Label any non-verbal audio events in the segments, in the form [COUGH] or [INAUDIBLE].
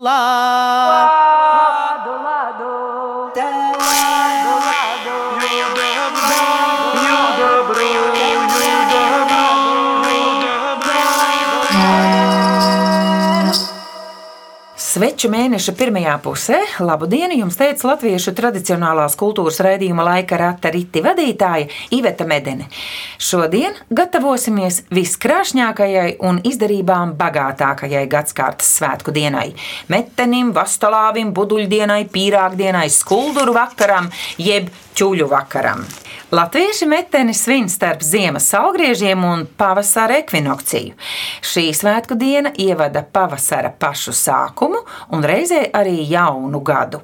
love. Sveču mēneša pirmajā pusē labu dienu jums teica latviešu tradicionālās kultūras raidījuma laika rata riti vadītāja Iveta Medene. Šodien gatavosimies viskrāšņākajai un izdarībām bagātākajai gadskārtas svētku dienai - metenim, vastalāvim, buduļdienai, pīrāgdienai, skulduru vakaram, jeb ķuļu vakaram. Latvieši meteni svin starp ziemas saulgriežiem un pavasara ekvinokciju. Šī svētku diena ievada pavasara pašu sākumu un reizē arī jaunu gadu.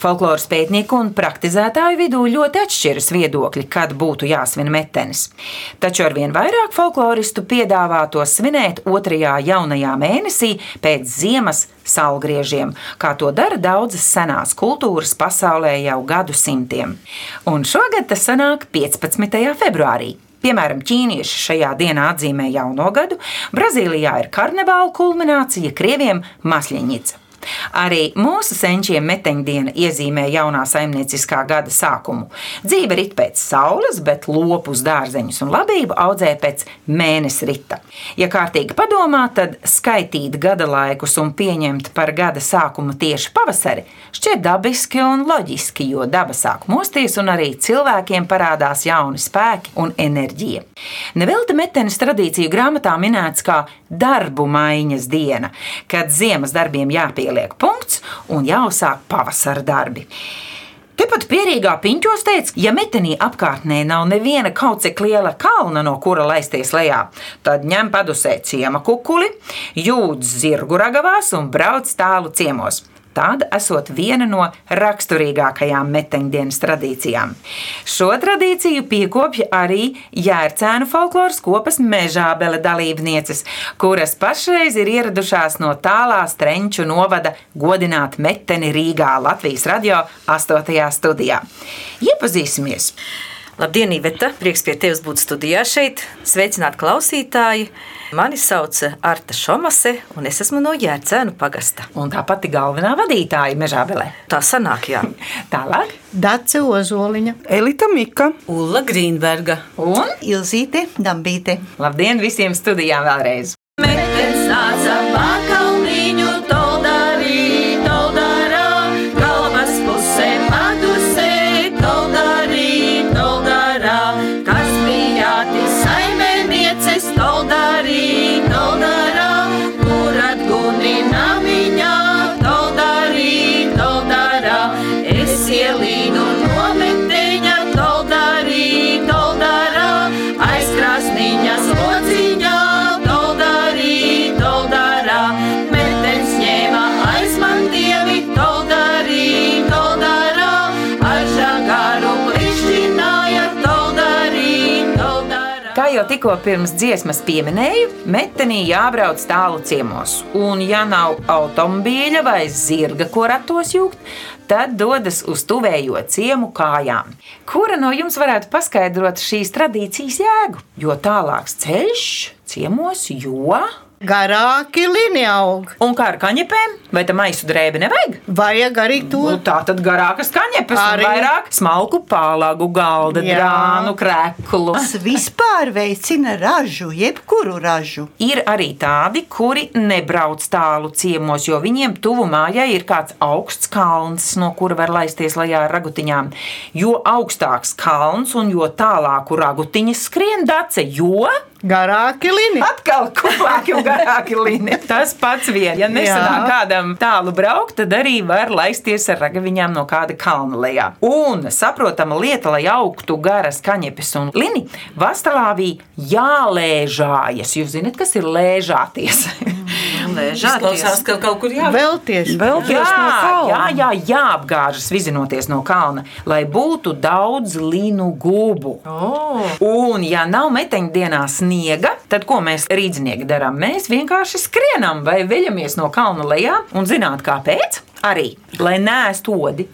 Folkloras pētnieku un praktizētāju vidū ļoti atšķiras viedokļi, kad būtu jāsvin metenis. Taču arvien vairāk folkloristu piedāvā to svinēt otrajā jaunajā mēnesī pēc ziemas saulgriežiem, kā to dara daudzas senās kultūras pasaulē jau gadsimtiem. Un šogad tas sanāk 15. februārī. Piemēram, ķīnieši šajā dienā atzīmē jauno gadu, Brazīlijā ir karnevāla kulminācija, krieviem masļiņica. Arī mūsu senčiem meteņdiena iezīmē jaunā saimnieciskā gada sākumu. Dzīve rit pēc saules, bet lopus, dārzeņus un labību audzē pēc mēneša rita. Ja kārtīgi padomā, tad skaitīt gada laikus un pieņemt par gada sākumu tieši pavasari šķiet dabiski un loģiski, jo daba sāk mosties un arī cilvēkiem parādās jauni spēki un enerģija. Nevelti metenes tradīciju grāmatā minēts kā darbu maiņas diena, kad ziemas darbiem jāpieliek punkts un jāuzsāk pavasara darbi. Tepat pierīgā piņķos teica, ja metenī apkārtnē nav neviena kaut cik liela kalna, no kura laisties lejā, tad ņem padusē ciema kukuli, jūdz zirgu ragavās un brauc tālu ciemos. Tāda esot viena no raksturīgākajām meteņdienas tradīcijām. Šo tradīciju piekopja arī Jērcēnu folkloras kopas mežābele dalībnieces, kuras pašreiz ir ieradušās no tālās Trenču novada godināt meteni Rīgā Latvijas radio 8. studijā. Iepazīsimies! Labdien, Iveta! Prieks pie tevis būt studijā šeit. Sveicināt klausītāji! Mani sauc Arta Šomase, un es esmu no Jērcēnu pagasta. Un tā pati galvenā vadītāja Mežābelē. Tā sanāk, jā. [LAUGHS] Tālāk, Dace Ozoliņa, Elita Mika. Ulla Grīnberga. un Ilzīte Dambīte. labdien visiem studijām vēlreiz! Jau tikko pirms dziesmas pieminēju, metenī jābrauc tālu ciemos. Un, ja nav automobīļa vai zirga, ko ratos jūgt, tad dodas uz tuvējo ciemu kājām. Kura no jums varētu paskaidrot šīs tradīcijas jēgu? Jo tālāks ceļš ciemos, jo. Garāki līnija aug. Un kā ar kaņepēm? Vai tam maisu drēbi nevajag? Vajag arī to. Nu, tā tad garākas kaņepes, arī Arī. vairāk smalku pālagu, galda, Jā. drānu, kreklu. Tas vispār veicina ražu, jebkuru ražu. Ir arī tādi, kuri nebrauc tālu ciemos, jo viņiem tuvu mājai ir kāds augsts kalns, no kura var laisties lejā ar ragutiņām. Jo augstāks kalns un jo tālāku ragutiņas skrien dace, jo Garāki līnija. atkal kuplāki un garāki līnija. [LAUGHS] Tas pats vien. Ja nesanāk kādam tālu braukt, tad arī var laisties ar ragaviņām no kāda kalna lejā. Un saprotama lieta, lai augtu garas kaņepes un lini, vastalāvī jālēžājas. Jūs zināt, kas ir lēžāties? Izklausās, ka kaut kur jā. Vēlties. Vēlties Jā, no kalna. jā, jā, jāapgāžas vizinoties no kalna, lai būtu daudz līnu gūbu. Oh. Un, ja nav meteņdienā sniega, tad ko mēs rīznieki darām? Mēs vienkārši skrienam vai veļamies no kalna lejā un zināt, kāpēc? Arī, lai nēstu odi.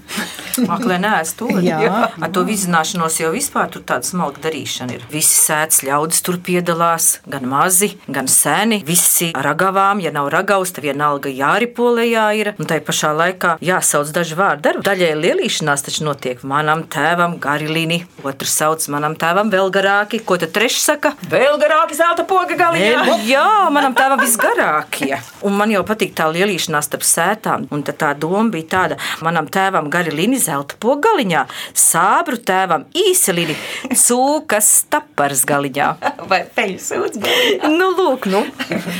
Ak, lai nē, es to Jā. Ar to vizināšanos jau vispār tur tāda smalka darīšana ir. Visi sēdz ļaudis tur piedalās, gan mazi, gan seni. Visi ar ragavām, ja nav ragavs, tad vienalga jāripolējā ir. Un tai pašā laikā jāsauc daži vārdi. Ar daļai lielīšanās taču notiek manam tēvam garilini, otrs sauc manam tēvam vēl garāki. Ko tad trešs saka? Vēl garāki zelta poga galiņā. Nē, jā, manam tēvam visgarākie. Un man jau patīk tā lielīšanās starp sētām. Un tad tā doma bija tāda, manam tēvam gari līni zelta pogaliņā, sābru tēvam īsi līni, cūkas stapars galiņā. [LAUGHS] Vai peļu sūds galiņā. Nu, lūk, nu,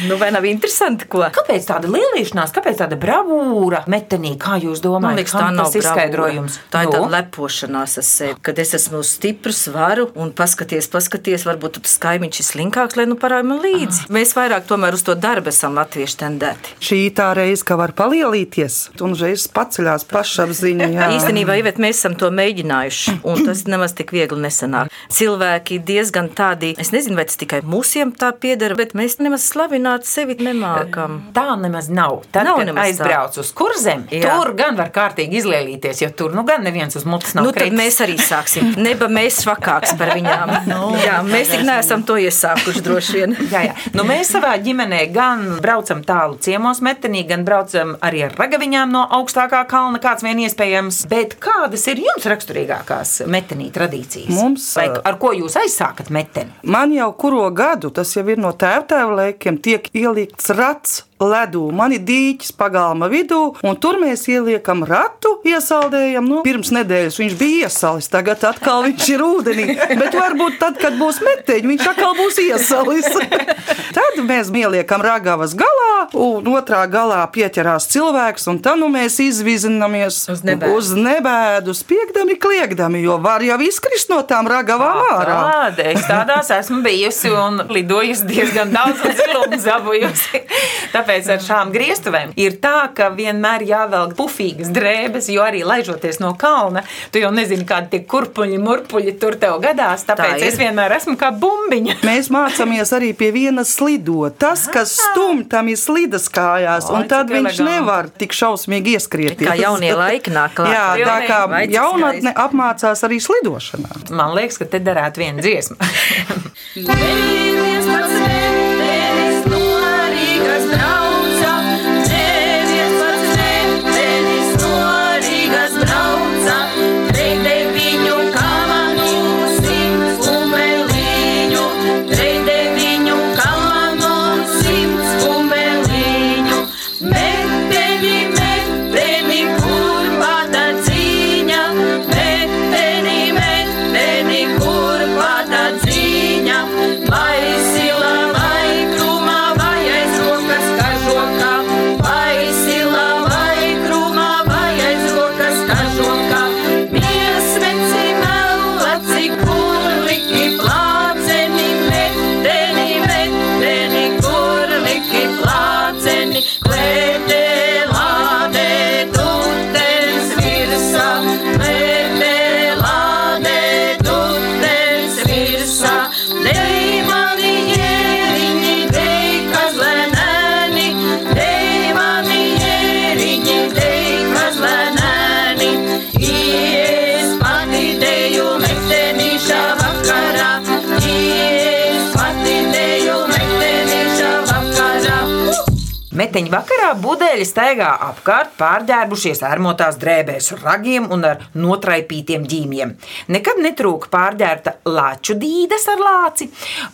nu vai nav interesanti, ko? Kāpēc tāda lielīšanās, kāpēc tāda bravūra metenī, kā jūs domājat? Man liekas, tā nav tas izskaidrojums. Tā ir Nu? tāda lepošanās ar sevi, kad es esmu stiprs, varu un paskaties, paskaties, varbūt tas kaimiņš ir slinkāks, lai nu parāda man līdzi. Mēs vairāk tomēr uz to darbu esam latvieši tendēti. Šī tā reize, ka var palielīties, un uzreiz paceļās pašapziņa. jā. [LAUGHS] Īstenībā, ja mēs esam to mēģinājuši, un tas nemaz tik viegli nesanāk. Cilvēki diezgan tādi, es nezinu, vai tas tikai mūsiem tā pieder, bet mēs nemaz slavināt sevi nemākam. Tā nemaz nav. Tad, Nav kad nemaz tā. aizbrauc uz kurzem, Jā. tur gan var kārtīgi izlielīties, jo tur nu gan neviens uz mutes nav Nu, tad kritis. mēs arī sāksim. [LAUGHS] Neba mēs švakāks par viņām. Jā, mēs tik neesam to iesākuši droši vien. [LAUGHS] Jā, jā. Nu, mēs savā ģimenē gan braucam tālu ciemos metenī, gan braucam arī ar ragaviņām no augstākā kalna, kāds vien iespējams. Bet kādas ir jums raksturīgākās metenī tradīcijas? Mums, Vai ar ko jūs aizsākat meteni? Man jau kuro gadu, tas jau ir no tēva laikiem, tiek ielikts rats. Ledū man ir dīķis pagalma vidū, un tur mēs ieliekam ratu, iesaldējam. Nu, pirms nedēļas viņš bija iesalis, tagad atkal viņš ir ūdenī. Bet varbūt tad, kad būs meteņi, viņš atkal būs iesalis. [LAUGHS] tad mēs ieliekam ragavas galā, un otrā galā pieķerās cilvēks, un tad nu, mēs izvizinamies Uz nebēdu. uz nebēdu, spiegdami, kliegdami, jo var jau izkrist no tām ragavām ārā. Tāda, es tādās esmu bijusi un lidojusi diezgan daudz un zilumu zabojusi. Tāpēc ar šām griestuvēm ir tā, ka vienmēr jāvelk pufīgas drēbes, jo arī laižoties no kalna, tu jau nezini, kādi tie kurpuļi, murpuļi tur tev gadās. Tāpēc ir. es vienmēr esmu kā bumbiņa. Mēs mācāmies arī pie vienas slidot. Tas, kas stumj, tam ir slidas kājās, Ai, un tad viņš eleganti. nevar tik šausmīgi ieskrieties. Kā jaunie laiki nāk klāt. Jā, tā kā Vaicis jaunatne apmācās arī slidošanā. Man liekas, ka te derētu viena dziesma. Meteņa vakarā budeļi staigā apkārt, pārģērbušies ārmotās drēbēs, ragiem un ar notraipītiem ģīmiem. Nekad netrūka pārģērta lāču dīdas ar lāci.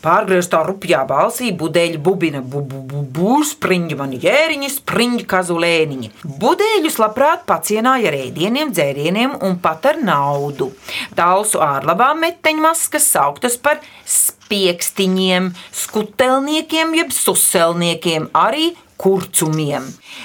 Pārgrieztā rupjā balsī budeļi bubina bu, bu, bu, bu, spriņķi mani jēriņi, spriņķi kazulēniņi. Budeļus labprāt pacienāja ar ēdieniem, dzērieniem un pat ar naudu. Talsu ārlabām meteņu maskas sauktas par spiekstiņiem, skutelniekiem jeb suselniekiem, arī kurcumiem.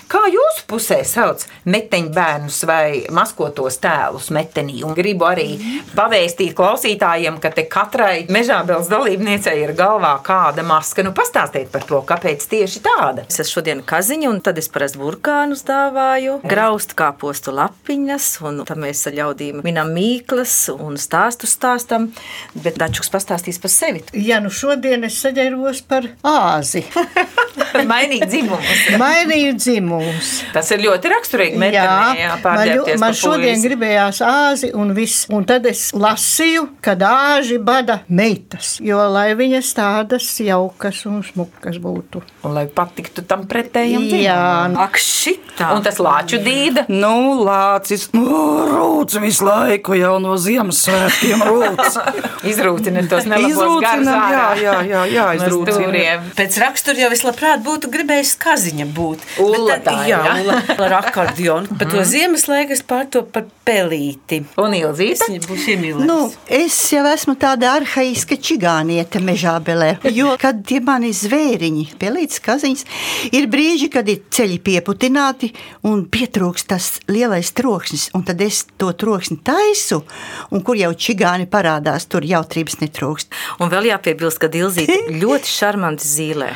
Kā jūsu pusē sauc meteņu bērnus vai maskotos tēlus metenī? Un gribu arī pavēstīt klausītājiem, ka te katrai mežābels dalībniecei ir galvā kāda maska. Nu, pastāstiet par to, kāpēc tieši tāda. Es esmu šodien kaziņa, un tad es parasti burkānus dāvāju, graustu kāpostu lapiņas, un tad mēs ar ļaudīm minam mīklas un stāstu stāstam, bet Dačuks pastāstīs par sevi. Ja nu šodien es saģēros par āzi, [LAUGHS] Mainīt dzimumus. Mainīju dzimumus. Tas ir ļoti raksturīgi. Jā, meitenei, jā, man, man šodien gribējās āzi un viss. Un tad es lasīju, kad āži bada meitas, jo lai viņas tādas jaukas un smukas būtu. Un lai patiktu tam pretējam Jā, dzimumam. Ak, šitā! Un tas lāču dīda. Nu, lācis, nu, rūc visu laiku jau no Ziemassvētkiem rūc. [LAUGHS] Izrūcina tos nelabos garus jā, ārā. jā, jā, jā, izrūcinam. stūriem. Pēc rakstura jau es labprāt būtu gribējis kaziņa būt. Bet tad- tā jā, jā. Ulla [LAUGHS] ar akordionu. Bet to ziemas laiku es pārto par pelīti. Un ilzīte. Viņa būs iemīlēta. Nu, es jau esmu tāda arhaiska čigāniete mežābelē. Jo, kad tie mani zvēriņi, pelītas kaziņas, ir brīži, kad ir ceļi pieputināti un pietrūks tas lielais troksnis, un tad es to troksni taisu, un kur jau čigāni parādās, tur jautrības netrūkst. Un vēl jāpiebilst, ka Dilzīte [LAUGHS] ļoti šarmanti zīlē.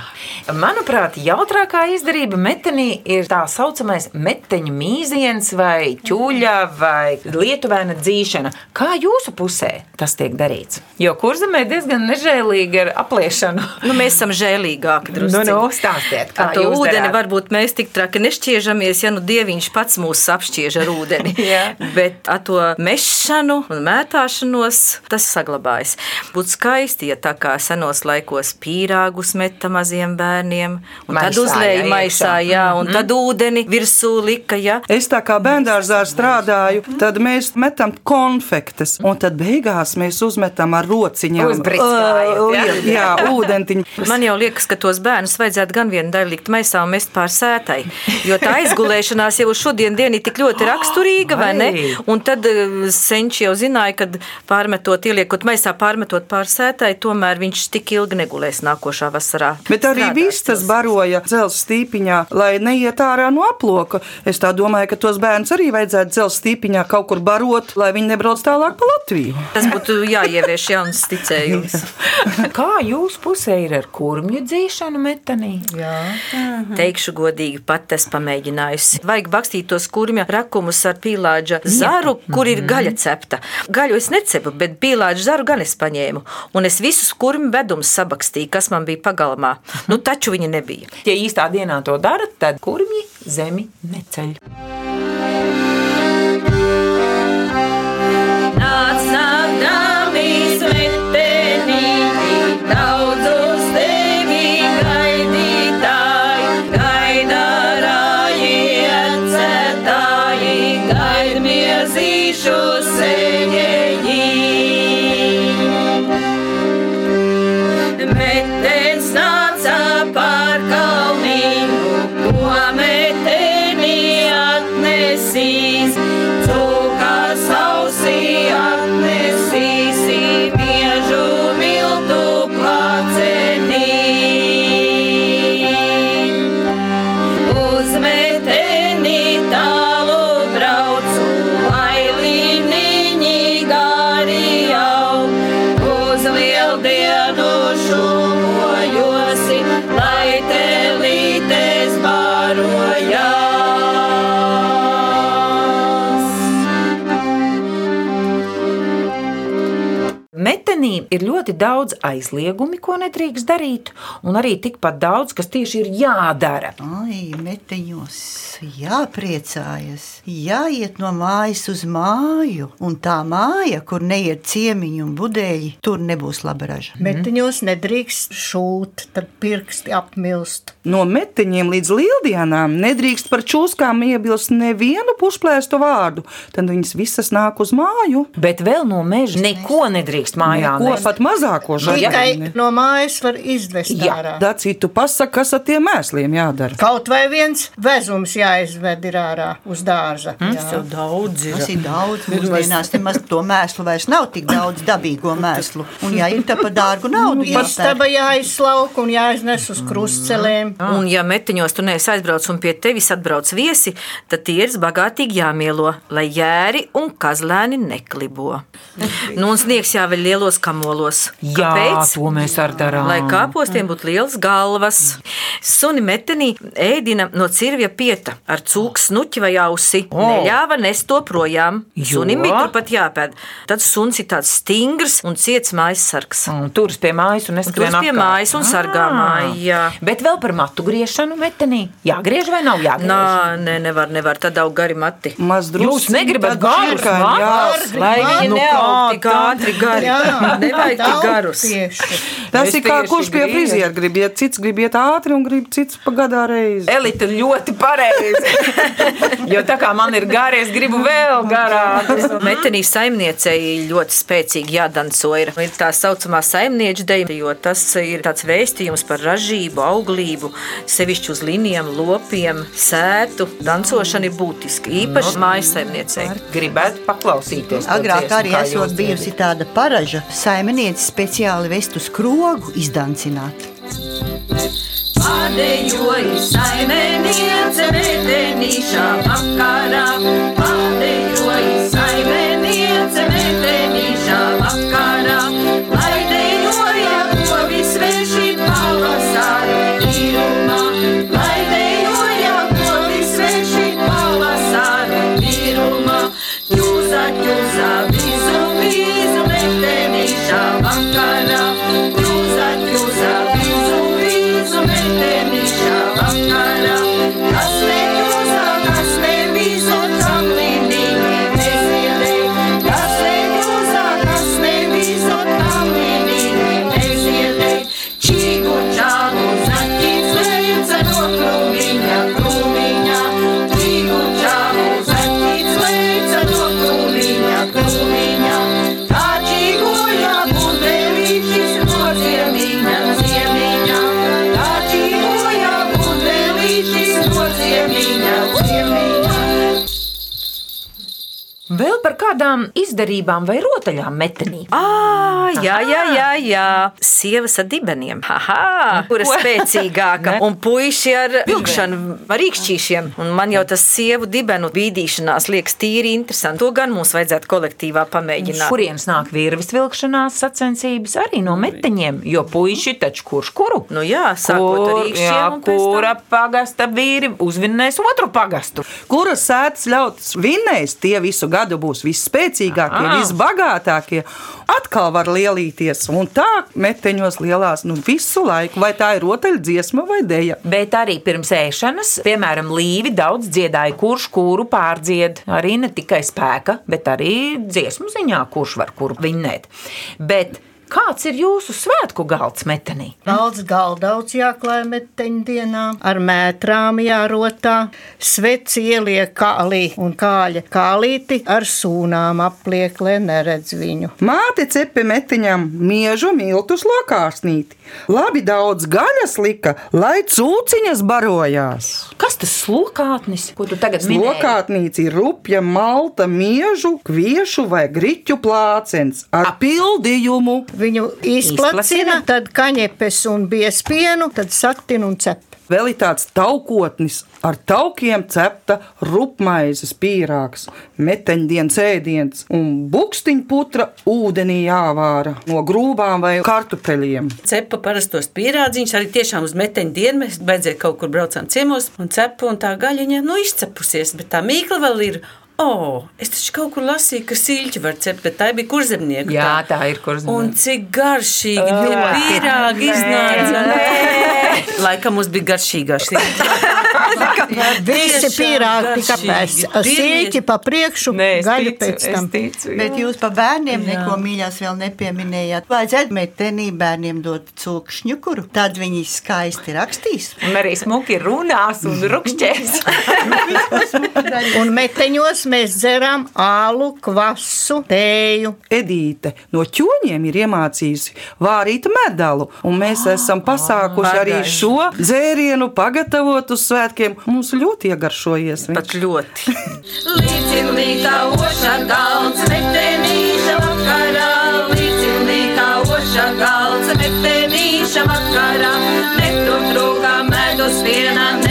Manuprāt, jautrākā izdarība metenī ir tā saucamais meteņu mīziens vai ķūļa vai lietuvēna dzīšana. Kā jūsu pusē tas tiek darīts? Jo kurzemē diezgan nežēlīgi ar apliešanu. Nu, mēs esam žēlīgāki. Nu, nu, stāstiet, kā Ar to ūdeni darāt? varbūt mēs tik traki nešķiežamies, ja nu dieviņš pats mūs apšķiež ar ūdeni. [LAUGHS] Bet ar to mešanu un mētāšanos tas saglabājas. Būtu skaisti, ja tā kā senos laikos pīrāgus meta maziem bērniem, un Maisā, tad uzlēja jā, maisā, jā, un tad ūdeni virsū lika, jā. Es tā kā bērngārzā strādāju, tad mēs metam konfektes, un tad beigās mēs uzmetam ar rociņām. Uzbrickājat, Ā, jā? jā, ūdentiņu. Man jau liekas, ka tos bērnus vajadzētu gan vienu daļu likt maisā un mest pār sētai. Jo tā aizgulēšanās jau uz šodien dienu ir tik ļoti raksturīga, vai ne? Un tad senči jau zināja, ka pārmetot, ieliekot maisā, pārmetot pār sētai, tomēr viņš tik ilgi negulēs nākošā vasarā. Bet arī viss tas baroja dzelzceļa stīpiņā, lai neiet ārā no aploka. Es tā domāju, ka tos bērnus arī vajadzētu dzelzceļa stīpiņā kaut kur barot, lai viņi nebrauc tālāk pa Latviju. Tas būtu jāievieš jauns ticējums. [LAUGHS] Kā jūsu pusē ir ar kurmju dzīšanu metenī? Jā. Teikšu godīgi, pat es pamēģinājusi. Vajag bakstīt tos kurmja rakumus ar pīlāģa zaru, kur ir gaļa cepta. Gaļu es necepu, bet pīlāģa zaru gan es paņēmu. Un es visus kurmju vedumus sabakstīju, kas man bija pagalmā. Nu, taču viņi nebija. Ja īstā dienā to dara, tad kurmji zemi neceļ. Ir ļoti daudz aizliegumi, ko nedrīkst darīt, un arī tikpat daudz, kas tieši ir jādara. Ai, meteņos jāpriecājas, jāiet no mājas uz māju, un tā māja, kur neiet ciemiņi un budēļi, tur nebūs laba raža. Metiņos nedrīkst šūt, tad pirksti apmilst. No metiņiem līdz lieldienām nedrīkst par čūskām iebilst nevienu pušplēstu vārdu. Tad viņas visas nāk uz māju. Bet vēl no meža neko nedrīkst mājā. Ko nest. Pat mazāko Tikai žēl. no mājas var izvest Jā, ārā. Dacīt, tu pasaki, kas ar tiem mēsliem jādara. Kaut vai viens vezums jāizved ir ārā uz dārza. Hm? Jā. Daudz Tas ir daudz. Mūsdienās nemaz to mēslu vairs nav tik daudz dabīgo mēslu. Un jā, ir tā par dārgu naudu. Pastaba jāizslauk un jāiznes uz krustcelēm. Un, ja metiņos tu neesi aizbraucis un pie tevis atbrauc viesi, tad tie ir bagātīgi jāmielo, lai jēri un kazlēni neklibo. [LAUGHS] Nu, un sniegs jāveļ lielos kamolos. Jā, Kāpēc? to mēs arī darām. Lai kāpostiem būtu liels galvas. Suni metenī ēdina no cirvja pieta ar cūku snuķi vai ausi. O. Neļāva nest to projām. Jo? Sunim bija turpat jāpēd. Tad suns ir tāds stingrs un ciets mājas sargs. Un Turas pie mājas un es Turas pie mājas un sargā māju, jā. Bet vēl par matu griešanu metenī. Jāgriež vai nav jāgriež? Nā, nē, nevar, nevar. Tad aug gari mati. Maz Jūs negribat garus matus? Lai viņi Nu neaug tik ātri gari. [LAUGHS] Nevajag tik garus. Tieši. Tas Es ir kā kurš pie friziera grib iet. Cits grib iet ātri un grib cits pa gadā reizi. Elita ļoti pareizi. [LAUGHS] jo tā kā man ir gari, es gribu vēl garāk. Metenī saimniecei ļoti spēcīgi jādanco. Ir, ir tā saucamā saimnieča deja, jo tas ir tāds vēstījums par ražību, auglību, sevišķi uz linijām, lopiem, sētu. Dancošana ir būtiska, īpaši mājas saimniecei. Gribētu paklausīties. Agrāk arī esot bijusi tāda paraža, saimniece speciāli vest uz krogu izdancināt. Pārdejoja saimeniece metenīšā vakarā. Pārdejoja kādām izdarībām vai rotaļām metenī. Ah, jā, jā, jā, jā. Sievas ar dibeniem. Haha, kur ir spēcīgāka. [LAUGHS] Un puiši ar vilkšanu, ar rīkšķīšiem. Un man jau tas sievu dibenu bīdīšanās liekas tīri interesanti. To gan mums vajadzētu kolektīvā pamēģināt. Kurienes nāk virvis vilkšanās sacensības arī no meteņiem, jo puiši taču kurš kuru? Nu jā, sākot ar Kur, jā, un pēc tam- kura pagasta vīri uzvinnēs otru pagastu? Kuras sēdes ļautas vinnēs, tie visu gadu būs visspēcīgākie, Aha. visbagātākie. Atkal var lielīties, un tā meteņos lielās nu, visu laiku, vai tā ir rotaļdziesma vai deja. Bet arī pirms ēšanas, piemēram, Līvi daudz dziedāja, kurš kuru pārdzied. Arī ne tikai spēka, bet arī dziesmu ziņā, kurš var kuru vinnēt. Bet kāds ir jūsu svētku galds metenī? Valsts galdauts jāklāj meteņu dienā, ar mētrām jārotā, sveci ieliek kālī un kāļa kālīti ar sūnām apliek, lai neredz viņu. Māte cepi metiņam miežu miltus lokāsnīti. Labi daudz gaļas lika, lai cūciņas barojās. Kas tas slokātnis, ko tu tagad minēji? Lokātnīca ir rupja, malta, miežu, kviešu vai griķu plācens ar pildījumu. Viņu izplacina, Izplacina. tad kaņepes un biespienu, tad satin un cep. Vēl ir tāds taukotnis ar taukiem cepta rupmaizes pīrāgs, meteņdienas ēdiens un bukstiņu putra ūdenī jāvāra no grūbām vai kartupeļiem. Cepa parastos pierādziņus, arī tiešām uz meteņa dienu mēs beidzot kaut kur braucām ciemos un cepu, un tā gaļiņa nu izcepusies, bet tā mīkla vēl ir. O, oh, es taču kaut kur lasīju, ka sīļķi var cept, bet tā bija kurzemnieka. Jā, tā ir kur Un cik garšīgi tie Ļoti. pīrāgi iznāca. Laikam mums bija garšīgāks. [LAUGHS] Visi pīrāgi tika. Pirmie- Sīķi pa priekšu, Nē, es gaļa ticu, pēc tam. ticu. Bet jūs par bērniem neko mīļās vēl nepieminējāt. Vajadzētu metenī bērniem dot cūkšņu, kuru tad viņi skaisti rakstīs. Un arī smuki runās un rukšķēs. [LAUGHS] Un meteņos mēs dzeram ālu, kvasu, tēju. Edīte no ķoņiem ir iemācījusi vārīt medalu, un mēs esam pasākuši arī bagāži. šo dzērienu pagatavot uz svētkiem. Mums ļoti iegaršojies. viņš. Pat ļoti. Līdzilnīkā oša galds, metenīša vakarā. Līdzilnīkā oša galds, metenīša vakarā. Netur trūkā medus viena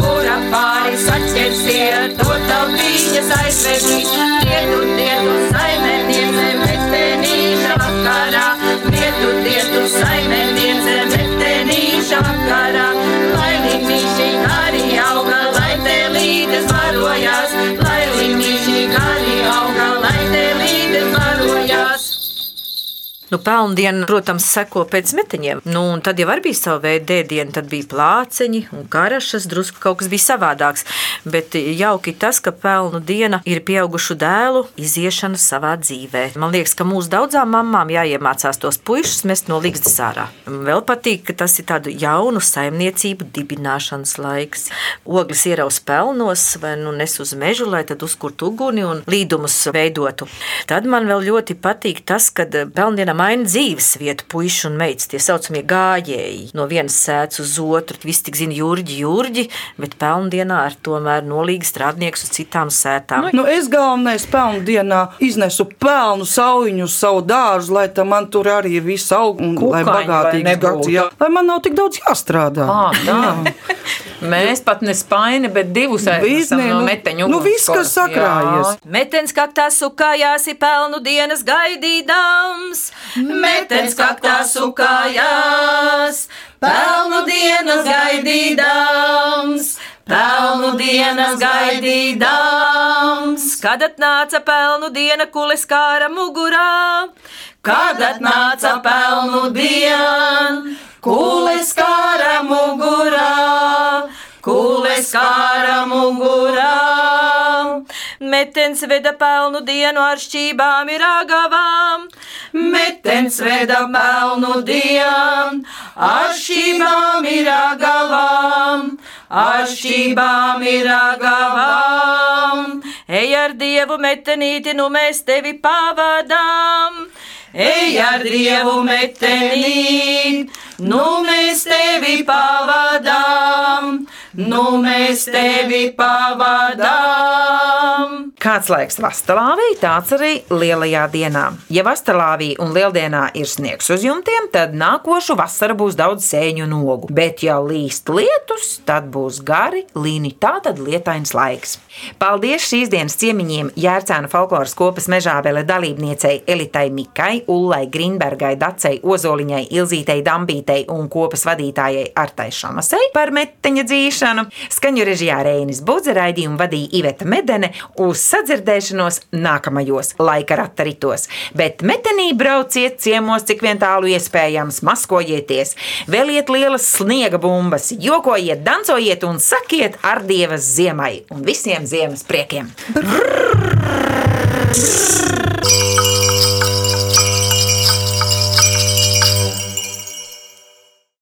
kura pāri saķersiet, to tautiņas aizvedīs. Dietu, Nu, Pelndiena, protams, seko pēc metiņiem. Nu, tad jau bija sava veida dēdiena, tad bija plāceņi un karašas, drusku kaut kas bija savādāks. Bet jauki tas, ka pelnu diena ir pieaugušu dēlu iziešana savā dzīvē. Man liekas, ka mūsu daudzām mamām jāiemācās tos puišus mest no līgstas ārā. Vēl patīk, ka tas ir tādu jaunu saimniecību dibināšanas laiks. Ogles ieraus pelnos vai nu nes uz mežu, lai tad uzkurtu uguni un līdumus veidotu. Tad man vēl ļoti patīk tas, ka pelndienā maina dzīves vietu puiši un meitas, tie saucamie gājēji. No vienas sēdes uz otru, visi tik zina jurģi, jurģi, bet pelndienā ar tomēr nolīgi strādnieks uz citām sētām. Nu, es galvenais pelnu dienā iznesu pelnu sauņu uz savu dārzu, lai tam man tur arī ir viss aug un Kukaiņi, lai nebūtu. gads. Jā, lai man nav tik daudz jāstrādā. Ā, tā. [LAUGHS] [LAUGHS] Mēs pat ne spaini, bet divus Viznē, no nu- meteņu. nu, viss, kas sakrājies. Jā. Metens kaktā sukājās, ir pelnu dienas gaidīdams. Metens kaktā sukājās, pelnu dienas gaidīdams, pelnu dienas gaidīdams. Kad atnāca pelnu diena, kulis kāra mugurā, Kad atnāca pelnu diena, kulis kāra mugurā, kulis kāra mugurā. metens veda pelnu dienu ar šķībām ir agavām. Metens veda pelnu dienu, ar šībām ir agavām, ar šībām ir agavām. Ej ar dievu metenīti, nu mēs tevi pavadām. Ej ar dievu metenī, nu mēs tevi pavadām, nu mēs tevi pavadām. Kāds laiks vasarāvī, tāds arī lielajā dienā. Ja vasarāvī un lieldienā ir sniegs uz jumtiem, tad nākošu vasaru būs daudz sēņu un ogu. Bet, ja līst lietus, tad būs gari līni, tā tad lietains laiks. Paldies šīs dienas ciemiņiem Jērcēna folkloras kopas mežābele dalībniecei Elitai Mikai, Ullai Grinbergai, Dacei Ozoliņai, Ilzītei Dambītei un kopas vadītājai Artai Šamasei par meteņa dzīšanu. Skaņu režijā Reinis Budze raidījumu vadīja Iveta Medene uz sadzirdēšanos nākamajos laika rataritos. Bet metenī brauciet ciemos, cik vien tālu iespējams, maskojieties, vēliet lielas sniega bumbas, jokojiet, dancojiet un sakiet ar dievas ziemai un visiem ziemas priekiem. Brrr!